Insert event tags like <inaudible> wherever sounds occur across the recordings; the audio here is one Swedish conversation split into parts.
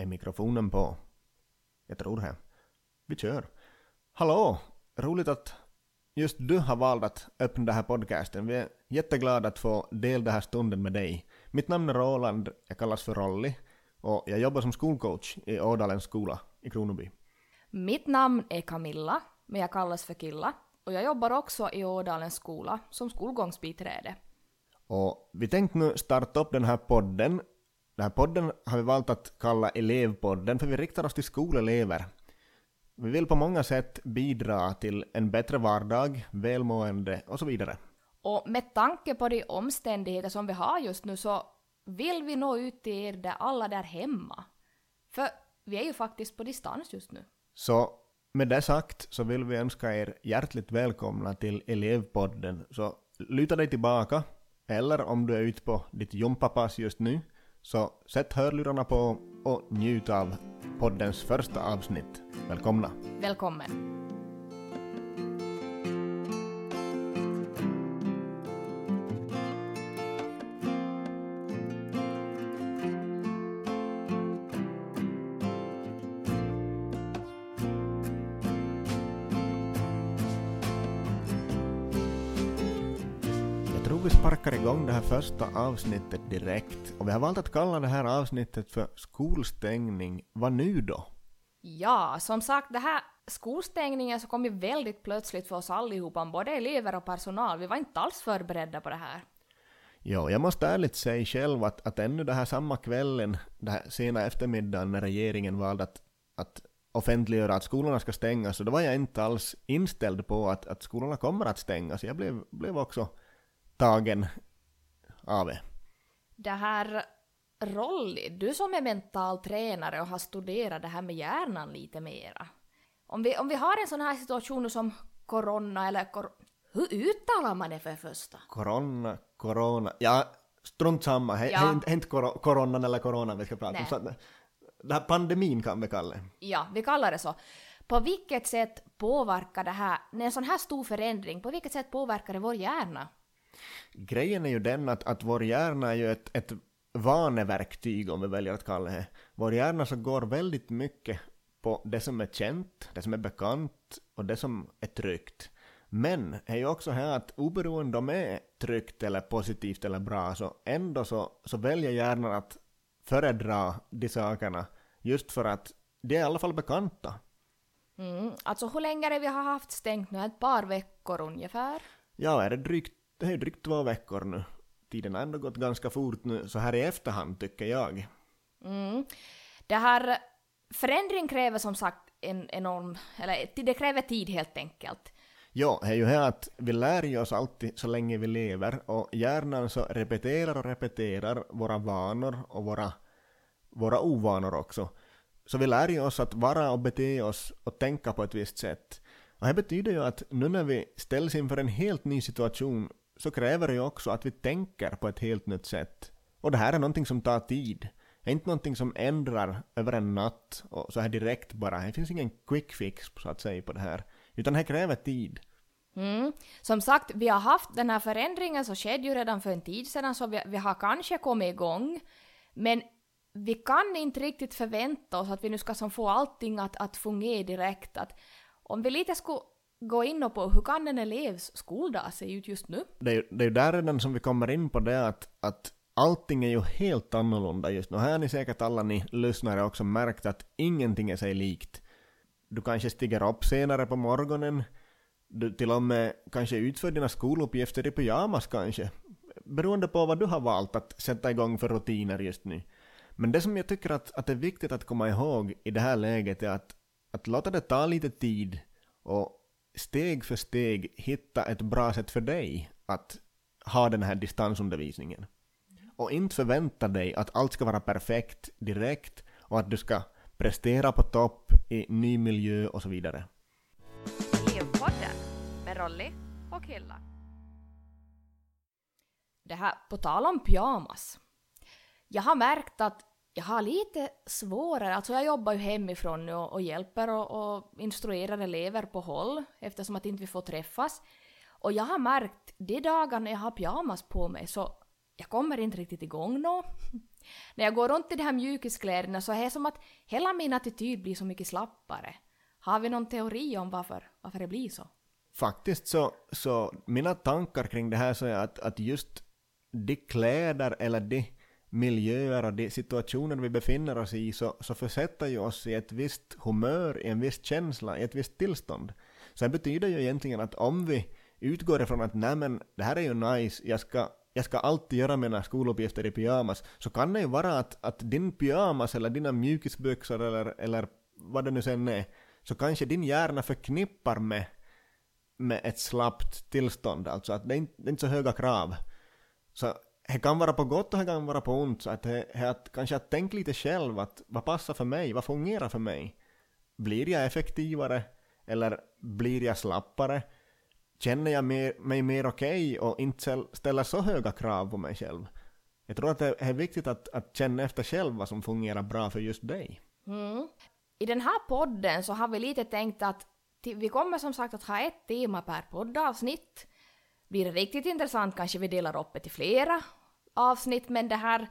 Är mikrofonen på? Jag tror det. Vi kör. Hallå! Roligt att just du har valt att öppna den här podcasten. Vi är jätteglada att få dela den här stunden med dig. Mitt namn är Roland, jag kallas för Rolly och jag jobbar som skolcoach i Ådalens skola i Kronoby. Mitt namn är Camilla, men jag kallas för Killa och jag jobbar också i Ådalens skola som skolgångsbiträde. Och vi tänkte nu starta upp den här podden. Den här podden har vi valt att kalla Elevpodden för vi riktar oss till skolelever. Vi vill på många sätt bidra till en bättre vardag, välmående och så vidare. Och med tanke på de omständigheter som vi har just nu så vill vi nå ut till er där alla där hemma. För vi är ju faktiskt på distans just nu. Så med det sagt så vill vi önska er hjärtligt välkomna till Elevpodden. Så luta dig tillbaka, eller om du är ute på ditt gympapass just nu, så sätt hörlurarna på och njut av poddens första avsnitt. Välkomna! Välkommen! Det här första avsnittet direkt. Och vi har valt att kalla det här avsnittet för skolstängning. Vad nu då? Ja, som sagt, det här skolstängningen så kom ju väldigt plötsligt för oss allihopa, både elever och personal. Vi var inte alls förberedda på det här. Jo, jag måste ärligt säga själv att, att ännu det här samma kvällen, det här sena eftermiddagen när regeringen valde att, att offentliggöra att skolorna ska stängas, så då var jag inte alls inställd på att, att skolorna kommer att stängas. Jag blev, blev också tagen av det. Det här Rolly, du som är mental tränare och har studerat det här med hjärnan lite mera. Om vi, om vi har en sån här situation som corona eller kor hur uttalar man det för första? Corona, corona, ja, strunt samma, det Ja. är inte- inte coro- coronan eller corona vi ska prata om. Så det här pandemin kan vi kalla det. Ja, vi kallar det så. På vilket sätt påverkar det här, när en sån här stor förändring, på vilket sätt påverkar det vår hjärna? Grejen är ju den att, att vår hjärna är ju ett, ett vaneverktyg om vi väljer att kalla det. Vår hjärna så går väldigt mycket på det som är känt, det som är bekant och det som är tryggt. Men det är ju också här att oberoende om det är tryggt eller positivt eller bra så ändå så, så väljer hjärnan att föredra de sakerna just för att de är i alla fall bekanta. Mm, alltså hur länge är det vi har haft stängt nu? Ett par veckor ungefär? Ja, är det drygt, det är ju drygt två veckor nu. Tiden har ändå gått ganska fort nu så här i efterhand tycker jag. Mm. Det här förändring kräver som sagt en enorm, eller det kräver tid helt enkelt. Ja, det är ju här att vi lär ju oss alltid så länge vi lever och hjärnan så repeterar och repeterar våra vanor och våra, våra ovanor också. Så vi lär ju oss att vara och bete oss och tänka på ett visst sätt. Och det betyder ju att nu när vi ställs inför en helt ny situation så kräver det ju också att vi tänker på ett helt nytt sätt. Och det här är någonting som tar tid. Det är inte någonting som ändrar över en natt och så här direkt bara. Det finns ingen quick fix så att säga på det här. Utan det kräver tid. Mm. Som sagt, vi har haft den här förändringen så skedde ju redan för en tid sedan så vi, vi har kanske kommit igång. Men vi kan inte riktigt förvänta oss att vi nu ska som få allting att, att fungera direkt. Att om vi lite skulle gå in och på hur kan en elevs skoldag se ut just nu? det är, ju- det är där redan som vi kommer in på det att, att allting är ju helt annorlunda just nu. Här har ni säkert alla ni lyssnare också märkt att ingenting är sig likt. Du kanske stiger upp senare på morgonen, du till och med kanske utför dina skoluppgifter i pyjamas kanske. Beroende på vad du har valt att sätta igång för rutiner just nu. Men det som jag tycker att, att det är viktigt att komma ihåg i det här läget är att, att låta det ta lite tid och steg för steg hitta ett bra sätt för dig att ha den här distansundervisningen. Och inte förvänta dig att allt ska vara perfekt direkt och att du ska prestera på topp i ny miljö och så vidare. Elevpodden med Rolly och Hilla. Det här, på tal om pyjamas. Jag har märkt att jag har lite svårare, alltså jag jobbar ju hemifrån nu och, och hjälper och, och instruerar elever på håll eftersom att inte vi får träffas. Och jag har märkt, de dagarna jag har pyjamas på mig så jag kommer inte riktigt igång nå. <laughs> När jag går runt i de här mjukiskläderna så är det som att hela min attityd blir så mycket slappare. Har vi någon teori om varför, varför det blir så? Faktiskt så, så mina tankar kring det här så är att, att just de kläder eller de miljöer och de situationer vi befinner oss i så, så försätter ju oss i ett visst humör, i en viss känsla, i ett visst tillstånd. Så det betyder ju egentligen att om vi utgår ifrån att nej men det här är ju nice, jag ska, jag ska alltid göra mina skoluppgifter i pyjamas, så kan det ju vara att, att din pyjamas eller dina mjukisbyxor eller, eller vad det nu sen är, så kanske din hjärna förknippar med, med ett slappt tillstånd, alltså att det är inte, det är inte så höga krav. Så det kan vara på gott och det kan vara på ont, så att det, att kanske att tänka lite själv att vad passar för mig, vad fungerar för mig? Blir jag effektivare eller blir jag slappare? Känner jag mer, mig mer okej okay och inte ställer så höga krav på mig själv? Jag tror att det är viktigt att, att känna efter själv vad som fungerar bra för just dig. Mm. I den här podden så har vi lite tänkt att vi kommer som sagt att ha ett tema per poddavsnitt. Blir det riktigt intressant kanske vi delar upp det till flera avsnitt, men det här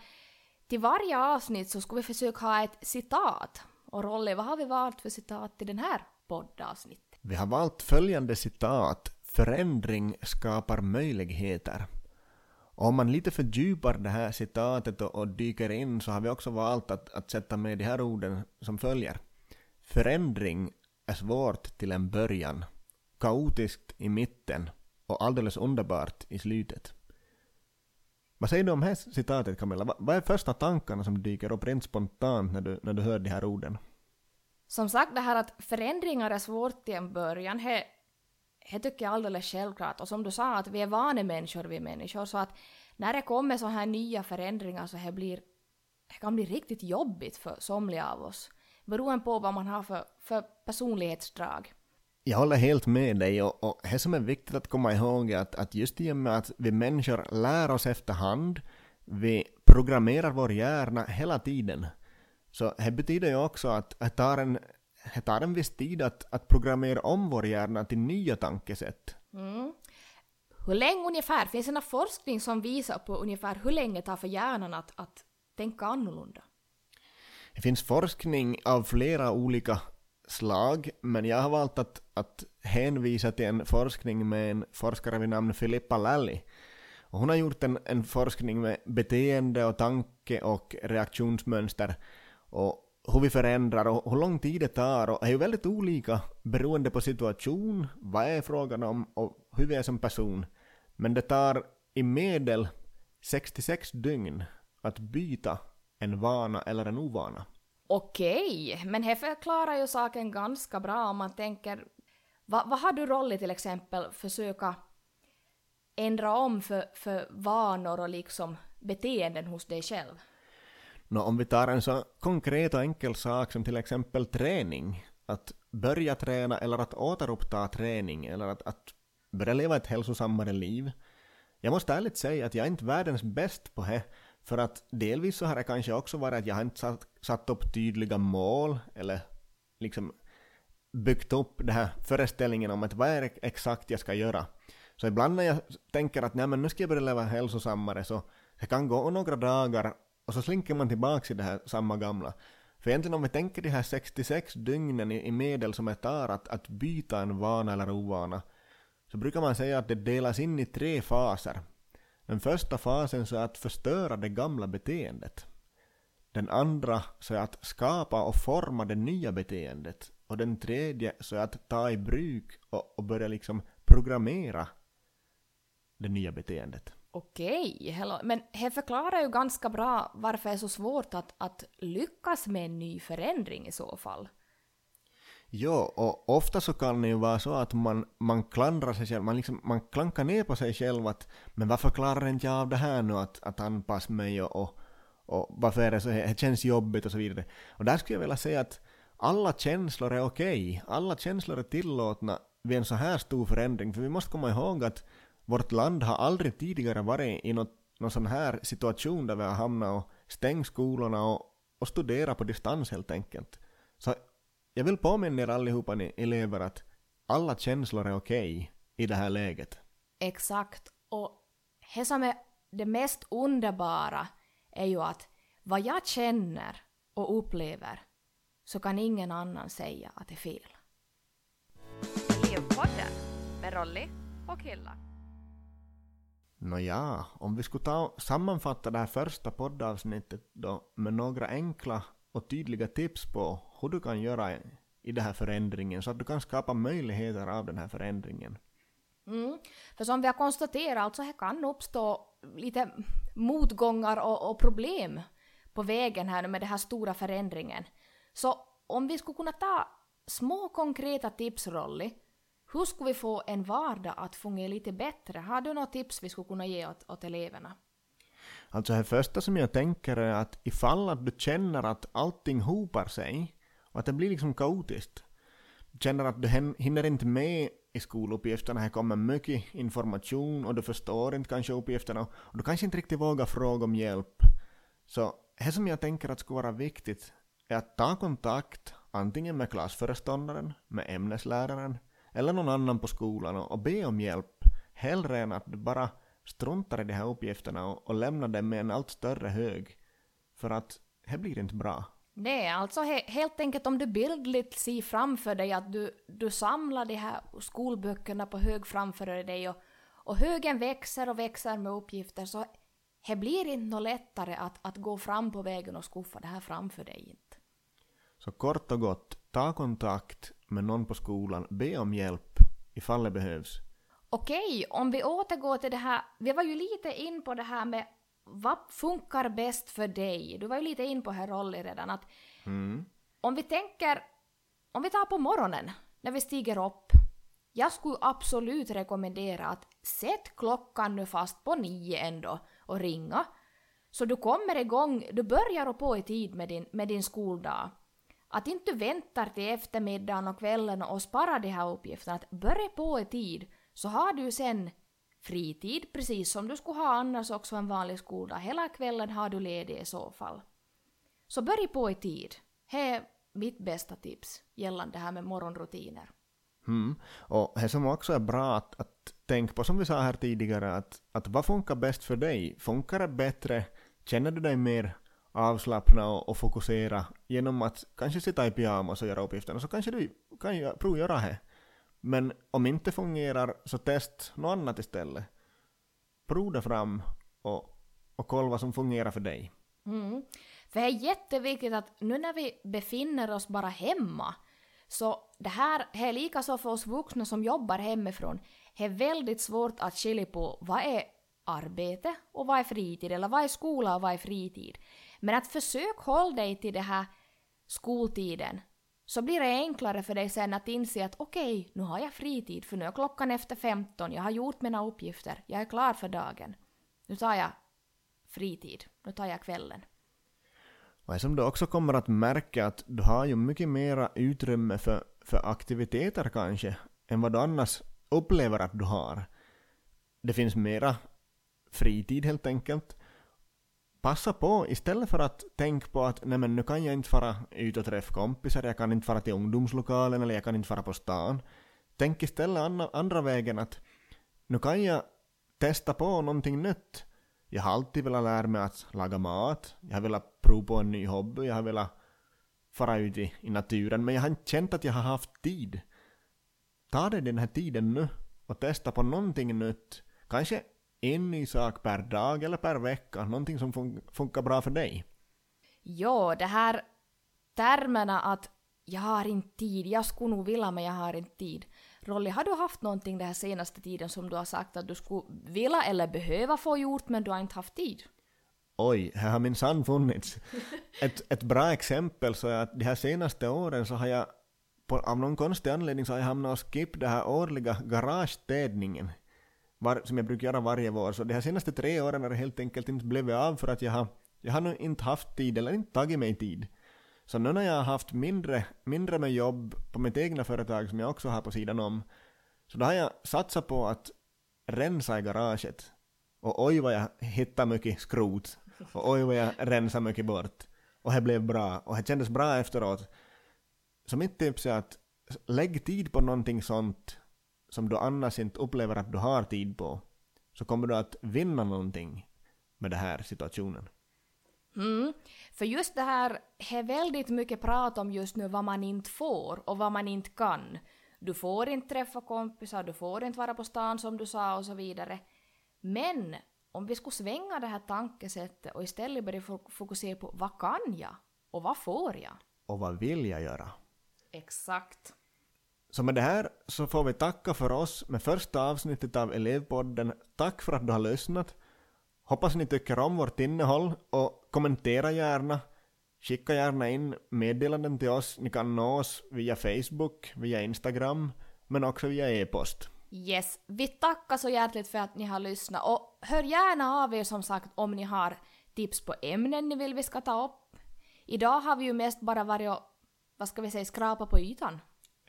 till varje avsnitt så ska vi försöka ha ett citat. Och Rolle, vad har vi valt för citat till den här poddavsnittet? Vi har valt följande citat. Förändring skapar möjligheter. Om man lite fördjupar det här citatet och, och dyker in så har vi också valt att, att sätta med de här orden som följer. Förändring är svårt till en början, kaotiskt i mitten och alldeles underbart i slutet. Vad säger du om det här citatet Camilla? Vad är första tankarna som dyker upp rent spontant när du, när du hör de här orden? Som sagt, det här att förändringar är svårt till en början, det, det tycker jag är alldeles självklart. Och som du sa, att vi är vanemänniskor, vi människor, så att när det kommer så här nya förändringar så det blir, det kan bli riktigt jobbigt för somliga av oss. Beroende på vad man har för, för personlighetsdrag. Jag håller helt med dig och, och det som är viktigt att komma ihåg är att, att just i och med att vi människor lär oss efterhand, vi programmerar vår hjärna hela tiden. Så det betyder ju också att det tar en, det tar en viss tid att, att programmera om vår hjärna till nya tankesätt. Mm. Hur länge ungefär? Finns det någon forskning som visar på ungefär hur länge det tar för hjärnan att, att tänka annorlunda? Det finns forskning av flera olika slag, men jag har valt att, att hänvisa till en forskning med en forskare vid namn Filippa Lally. Och hon har gjort en, en forskning med beteende och tanke och reaktionsmönster och hur vi förändrar och hur lång tid det tar och är ju väldigt olika beroende på situation, vad är frågan om och hur vi är som person. Men det tar i medel 66 dygn att byta en vana eller en ovana. Okej, men det förklarar ju saken ganska bra om man tänker vad, vad har du roll i till exempel försöka ändra om för, för vanor och liksom beteenden hos dig själv? Nå, om vi tar en så konkret och enkel sak som till exempel träning, att börja träna eller att återuppta träning eller att, att börja leva ett hälsosammare liv. Jag måste ärligt säga att jag är inte världens bäst på det, för att delvis så har det kanske också varit att jag har inte satt, satt upp tydliga mål eller liksom byggt upp den här föreställningen om att vad är det exakt jag ska göra. Så ibland när jag tänker att nej men nu ska jag börja leva hälsosammare så det kan gå några dagar och så slinker man tillbaka i det här samma gamla. För egentligen om vi tänker de här 66 dygnen i, i medel som det tar att, att byta en vana eller ovana så brukar man säga att det delas in i tre faser. Den första fasen så är att förstöra det gamla beteendet. Den andra så är att skapa och forma det nya beteendet. Och den tredje så är att ta i bruk och, och börja liksom programmera det nya beteendet. Okej, hello. men det förklarar ju ganska bra varför det är så svårt att, att lyckas med en ny förändring i så fall. Ja, och ofta så kan det ju vara så att man, man klandrar sig själv, man, liksom, man klankar ner på sig själv att men varför klarar inte jag av det här nu att, att anpassa mig och, och, och varför är det så här, det känns jobbigt och så vidare. Och där skulle jag vilja säga att alla känslor är okej, okay. alla känslor är tillåtna vid en så här stor förändring, för vi måste komma ihåg att vårt land har aldrig tidigare varit i något, någon sån här situation där vi har hamnat och stängt skolorna och, och studerat på distans helt enkelt. Så jag vill påminna er allihopa ni elever att alla känslor är okej okay i det här läget. Exakt. Och det som är det mest underbara är ju att vad jag känner och upplever så kan ingen annan säga att det är fel. Livpodden med Rolly och Hilla. Nåja, om vi skulle ta sammanfatta det här första poddavsnittet då med några enkla och tydliga tips på hur du kan göra i den här förändringen så att du kan skapa möjligheter av den här förändringen. Mm. För som vi har konstaterat, alltså här kan uppstå lite motgångar och, och problem på vägen här med den här stora förändringen. Så om vi skulle kunna ta små konkreta tips, Rolly, hur skulle vi få en vardag att fungera lite bättre? Har du några tips vi skulle kunna ge åt, åt eleverna? Alltså det första som jag tänker är att ifall att du känner att allting hopar sig och att det blir liksom kaotiskt. Du känner att du hinner inte med i skoluppgifterna, här kommer mycket information och du förstår inte kanske uppgifterna och du kanske inte riktigt vågar fråga om hjälp. Så det som jag tänker att skulle vara viktigt är att ta kontakt antingen med klassföreståndaren, med ämnesläraren eller någon annan på skolan och be om hjälp hellre än att du bara struntar i de här uppgifterna och, och lämnar dem med en allt större hög. För att det blir inte bra. Nej, alltså he helt enkelt om du bildligt ser framför dig att du, du samlar de här skolböckerna på hög framför dig och, och högen växer och växer med uppgifter så det blir inte något lättare att, att gå fram på vägen och skuffa det här framför dig inte. Så kort och gott, ta kontakt med någon på skolan, be om hjälp ifall det behövs. Okej, om vi återgår till det här, vi var ju lite in på det här med vad funkar bäst för dig? Du var ju lite in på här Rolly redan att mm. om vi tänker, om vi tar på morgonen när vi stiger upp. Jag skulle absolut rekommendera att sätt klockan nu fast på nio ändå och ringa. Så du kommer igång, du börjar på i tid med din, med din skoldag. Att inte väntar till eftermiddagen och kvällen och sparar de här uppgifterna. Att börja på i tid så har du sen fritid precis som du skulle ha annars också en vanlig skoldag. Hela kvällen har du ledig i så fall. Så börja på i tid. Det är mitt bästa tips gällande det här med morgonrutiner. Mm. Och det som också är bra att, att tänka på, som vi sa här tidigare, att, att vad funkar bäst för dig? Funkar det bättre? Känner du dig mer avslappnad och, och fokusera genom att kanske sitta i pyjamas och göra uppgifterna, så kanske du kan prova göra det. Men om inte fungerar, så test något annat istället. Prova det fram och, och kolla vad som fungerar för dig. Mm. För det är jätteviktigt att nu när vi befinner oss bara hemma, så det här är lika så för oss vuxna som jobbar hemifrån, det är väldigt svårt att skilja på vad är arbete och vad är fritid, eller vad är skola och vad är fritid. Men att försök hålla dig till det här skoltiden, så blir det enklare för dig sen att inse att okej, okay, nu har jag fritid för nu är klockan efter 15, jag har gjort mina uppgifter, jag är klar för dagen. Nu tar jag fritid, nu tar jag kvällen. Och som du också kommer att märka att du har ju mycket mera utrymme för, för aktiviteter kanske, än vad du annars upplever att du har. Det finns mera fritid helt enkelt. Passa på istället för att tänka på att nej men nu kan jag inte fara ut och träffa kompisar, jag kan inte fara till ungdomslokalen eller jag kan inte fara på stan. Tänk istället andra, andra vägen att nu kan jag testa på någonting nytt. Jag har alltid velat lära mig att laga mat, jag har velat prova på en ny hobby, jag har velat fara ut i, i naturen, men jag har inte känt att jag har haft tid. Ta dig den här tiden nu och testa på någonting nytt. Kanske en ny sak per dag eller per vecka, någonting som fun funkar bra för dig. Ja, det här termerna att jag har inte tid, jag skulle nog vilja men jag har inte tid. Rolly, har du haft någonting den här senaste tiden som du har sagt att du skulle vilja eller behöva få gjort men du har inte haft tid? Oj, här har minsann funnits. <laughs> Ett, ett bra exempel så är att de här senaste åren så har jag på, av någon konstig anledning så har jag hamnat och skippat den här årliga garagestädningen var, som jag brukar göra varje år. Så de här senaste tre åren har det helt enkelt inte blivit av för att jag har, jag har nu inte haft tid eller inte tagit mig tid. Så nu när jag har haft mindre, mindre med jobb på mitt egna företag som jag också har på sidan om, så då har jag satsat på att rensa i garaget. Och oj vad jag hittade mycket skrot. Och oj vad jag rensade mycket bort. Och det blev bra. Och det kändes bra efteråt. Så mitt tips är att lägg tid på någonting sånt som du annars inte upplever att du har tid på, så kommer du att vinna någonting med den här situationen. Mm. För just det här är väldigt mycket prat om just nu vad man inte får och vad man inte kan. Du får inte träffa kompisar, du får inte vara på stan som du sa och så vidare. Men om vi skulle svänga det här tankesättet och istället börja fo- fokusera på vad kan jag och vad får jag? Och vad vill jag göra? Exakt. Så med det här så får vi tacka för oss med första avsnittet av Elevpodden. Tack för att du har lyssnat. Hoppas ni tycker om vårt innehåll och kommentera gärna. Skicka gärna in meddelanden till oss. Ni kan nå oss via Facebook, via Instagram, men också via e-post. Yes, vi tackar så hjärtligt för att ni har lyssnat och hör gärna av er som sagt om ni har tips på ämnen ni vill vi ska ta upp. Idag har vi ju mest bara varit och, vad ska vi säga, skrapa på ytan.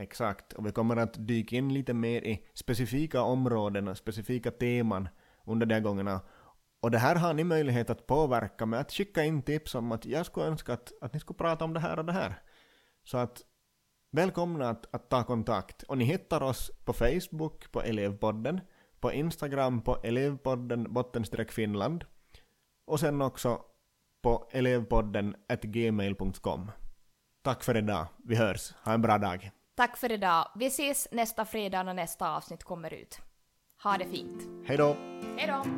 Exakt, och vi kommer att dyka in lite mer i specifika områden och specifika teman under de här gångerna. Och det här har ni möjlighet att påverka med att skicka in tips om att jag skulle önska att, att ni skulle prata om det här och det här. Så att välkomna att, att ta kontakt. Och ni hittar oss på Facebook på Elevpodden, på Instagram på elevpodden bottenstreck Finland och sen också på elevpodden gmail.com. Tack för idag, vi hörs, ha en bra dag. Tack för idag. Vi ses nästa fredag när nästa avsnitt kommer ut. Ha det fint. Hej då! Hej då!